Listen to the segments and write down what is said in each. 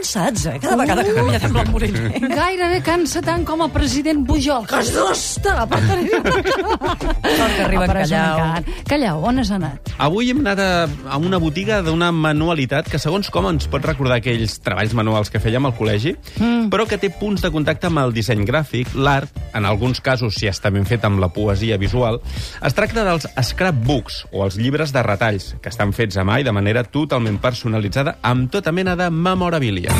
cansats, eh? Cada vegada que canvia de Blanc Moliner. Gairebé cansa tant com el president Pujol, que es dosta per tenir Arriba en Callau. Callau, on has anat? Avui hem anat a, a una botiga d'una manualitat que, segons com, ens pot recordar aquells treballs manuals que fèiem al col·legi, mm. però que té punts de contacte amb el disseny gràfic, l'art, en alguns casos, si està ben fet amb la poesia visual. Es tracta dels scrapbooks, o els llibres de retalls, que estan fets a mà i de manera totalment personalitzada, amb tota mena de memorabilia.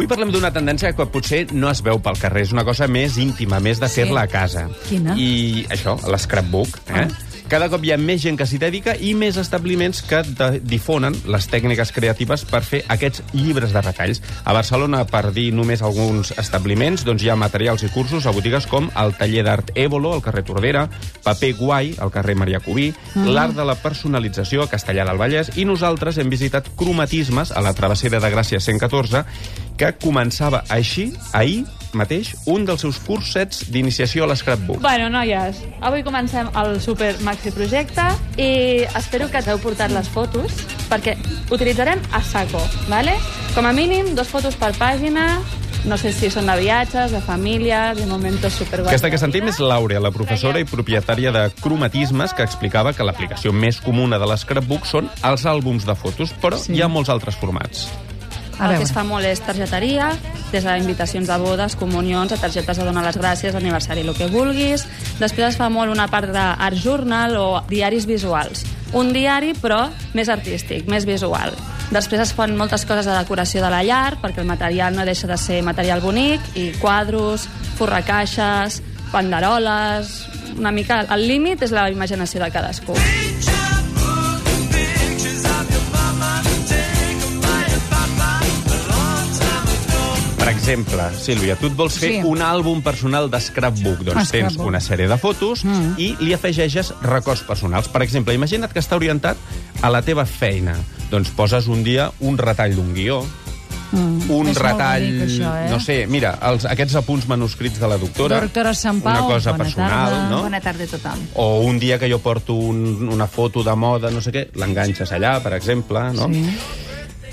Avui parlem d'una tendència que potser no es veu pel carrer. És una cosa més íntima, més de fer-la a casa. Quina? I això, l'scrapbook. Eh? Cada cop hi ha més gent que s'hi dedica i més establiments que difonen les tècniques creatives per fer aquests llibres de retalls. A Barcelona, per dir només alguns establiments, doncs hi ha materials i cursos a botigues com el taller d'art Évolo, al carrer Tordera, Paper Guai, al carrer Maria Cubí, l'art de la personalització a Castellà del Vallès, i nosaltres hem visitat cromatismes a la travessera de Gràcia 114, que començava així, ahir mateix, un dels seus cursets d'iniciació a l'escrapbook. Bueno, noies, avui comencem el super maxi projecte i espero que t'heu portat les fotos perquè utilitzarem a saco, ¿vale? Com a mínim, dos fotos per pàgina, no sé si són de viatges, de família, de momentos superguais. Aquesta que sentim és l'Àurea, la professora i propietària de cromatismes, que explicava que l'aplicació més comuna de l'escrapbook són els àlbums de fotos, però sí. hi ha molts altres formats. A El que es fa molt és targeteria, des d'invitacions de bodes, comunions, a targetes de donar les gràcies, aniversari, el que vulguis. Després es fa molt una part d'art journal o diaris visuals. Un diari, però més artístic, més visual. Després es fan moltes coses de decoració de la llar, perquè el material no deixa de ser material bonic, i quadros, forracaixes, banderoles... Una mica... El límit és la imaginació de cadascú. Per exemple, Sílvia, tu et vols fer Sí. un àlbum personal de scrapbook. Doncs Ah, tens scrapbook. una sèrie de fotos mm. i li afegeixes records personals. Per exemple, imagina't que està orientat a la teva feina. Doncs poses un dia un retall d'un guió, Mm. un És retall... bonic, això, eh? No sé, mira, els, aquests apunts manuscrits de la doctora. Doctora Sant Pau, Una cosa bona personal, tarda. no? Bona tarda a tothom. O un dia que jo porto un, una foto de moda, no sé què, l'enganxes allà, per exemple, no? Sí.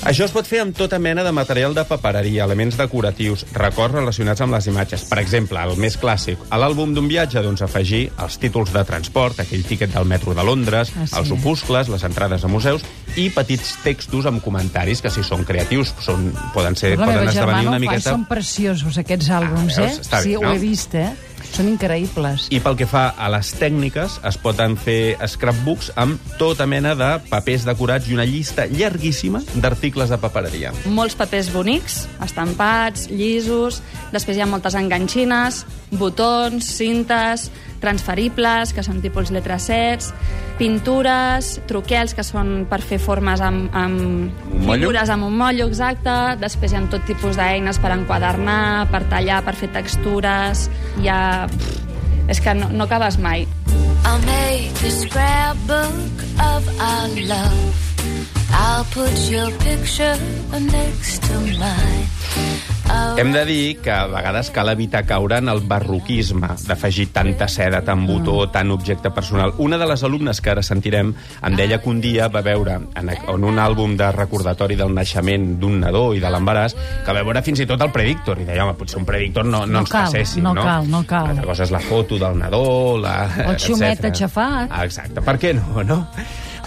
Això es pot fer amb tota mena de material de papereria, elements decoratius, records relacionats amb les imatges. Per exemple, el més clàssic, a l'àlbum d'un viatge, doncs afegir els títols de transport, aquell tiquet del metro de Londres, Ah, sí. els opuscles, les entrades a museus i petits textos amb comentaris que, si són creatius, són, poden, ser, la poden esdevenir una ho miqueta... són preciosos, aquests àlbums, Ah, eh? veus? Sí, bé, ho no? he vist, eh? Són increïbles. I pel que fa a les tècniques, es poden fer scrapbooks amb tota mena de papers decorats i una llista llarguíssima d'articles de papereria. molts papers bonics, estampats, llisos, després hi ha moltes enganxines, botons, cintes, transferibles, que són tipus letracets, pintures, truquels, que són per fer formes amb, amb figures amb un mollo, exacte. Després hi ha tot tipus d'eines per enquadernar, per tallar, per fer textures. Hi ha... Pff, és que no, no acabes mai. I'll make a scrapbook of our love. I'll put your picture next to mine. Hem de dir que a vegades cal evitar caure en el barroquisme d'afegir tanta seda, tant botó, tant objecte personal. Una de les alumnes que ara sentirem em deia que un dia va veure en, en un àlbum de recordatori del naixement d'un nadó i de l'embaràs que va veure fins i tot el predictor. I deia, home, potser un predictor no, no, No ens cal, passéssim, no no? cal, no cal. L'altra cosa és la foto del nadó, la... El xumet aixafat. Exacte. Per què no, no?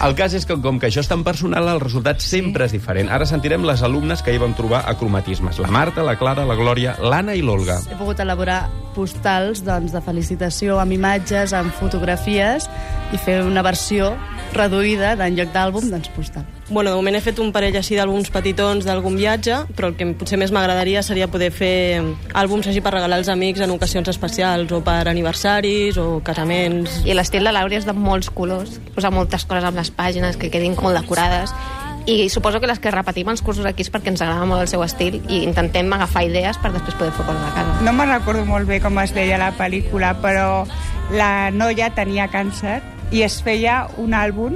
El cas és que, com que això és tan personal, el resultat sempre és diferent. Ara sentirem les alumnes que hi vam trobar a cromatismes. La Marta, la Clara, la Glòria, l'Anna i l'Olga. He pogut elaborar postals doncs, de felicitació amb imatges, amb fotografies i fer una versió reduïda d'en lloc d'àlbum, doncs postal. Bueno, de moment he fet un parell així d'àlbums petitons d'algun viatge, però el que potser més m'agradaria seria poder fer àlbums així per regalar als amics en ocasions especials, o per aniversaris, o casaments... I l'estil de l'Àurea és de molts colors, posar moltes coses amb les pàgines que quedin molt decorades i suposo que les que repetim els cursos aquí és perquè ens agrada molt el seu estil i intentem agafar idees per després poder fer coses a casa. No me'n recordo molt bé com es deia la pel·lícula, però la noia tenia càncer i es feia un àlbum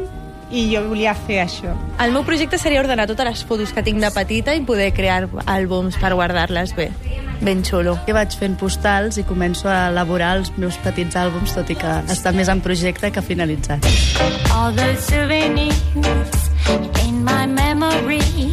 i jo volia fer això. El meu projecte seria ordenar totes les fotos que tinc de petita i poder crear àlbums per guardar-les bé. Ben xulo. I vaig fent postals i començo a elaborar els meus petits àlbums, tot i que està més en projecte que finalitzat. All those souvenirs in my memory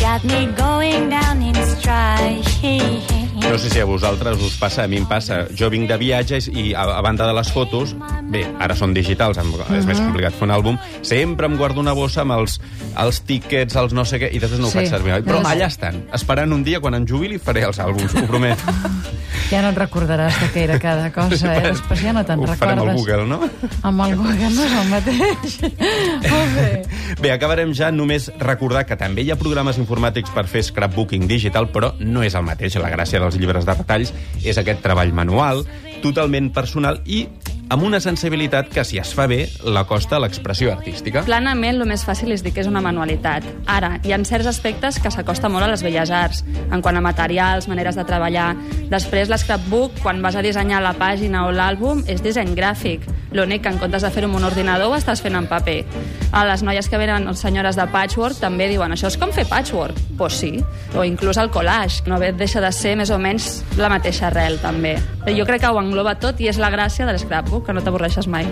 got me going down in stride. No sé si a vosaltres us passa, a mi em passa. Jo vinc de viatges i a, a banda de les fotos, bé, ara són digitals, em, és més complicat fer un àlbum, sempre em guardo una bossa amb els, els tíquets, els no sé què, i després no ho Sí. faig servir. Però allà estan, esperant un dia quan em jubili faré els àlbums, ho prometo. Ja no et recordaràs de què era cada cosa, eh? Després ja no te'n Ho recordes. farem al Google, no? Amb el Google no és el mateix. Molt bé. Bé, acabarem ja només recordar que també hi ha programes informàtics per fer scrapbooking digital, però no és el mateix. La gràcia dels llibres de retalls és aquest treball manual, totalment personal i amb una sensibilitat que, si es fa bé, l'acosta a l'expressió artística. Planament, el més fàcil és dir que és una manualitat. Ara, hi ha certs aspectes que s'acosta molt a les belles arts, en quant a materials, maneres de treballar. Després, l'escrapbook, quan vas a dissenyar la pàgina o l'àlbum, és disseny gràfic. L'únic que en comptes de fer-ho amb un ordinador ho estàs fent en paper. A les noies que venen, senyores de patchwork, també diuen això és com fer patchwork. Pues sí. O inclús el collage. No bé deixa de ser més o menys la mateixa arrel, també. Jo crec que ho engloba tot i és la gràcia de l'escrapbook, que no t'avorreixes mai.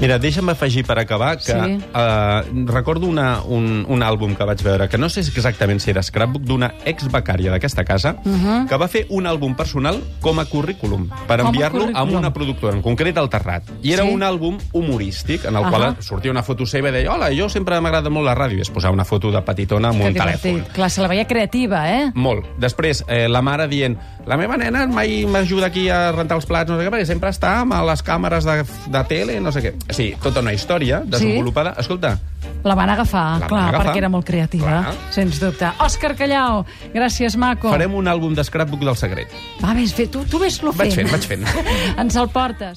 Mira, deixa'm afegir per acabar que Sí. eh, recordo una, un, un àlbum que vaig veure, que no sé exactament si era scrapbook, d'una ex-becària d'aquesta casa, uh -huh. que va fer un àlbum personal com a currículum, per enviar-lo a una productora, en concret al Terrat. I era Sí. un àlbum humorístic, en el Ahà. qual sortia una foto seva i deia hola, jo sempre m'agrada molt la ràdio, i es posava una foto de petitona amb Que un divertit. telèfon. Clar, se la veia creativa, eh? Molt. Després, eh, la mare dient la meva nena mai m'ajuda aquí a rentar els plats, no sé què, perquè sempre està amb les càmeres de, de tele, no sé què. Sí, tota una història desenvolupada. Escolta, La van agafar, van clar, agafar. perquè era molt creativa, Clar. sens dubte. Òscar Callau, gràcies, maco. farem un àlbum de scrapbook del secret. Va, vés, fe, tu, tu vés-lo fent. Vaig fent, vaig fent. Ens el portes.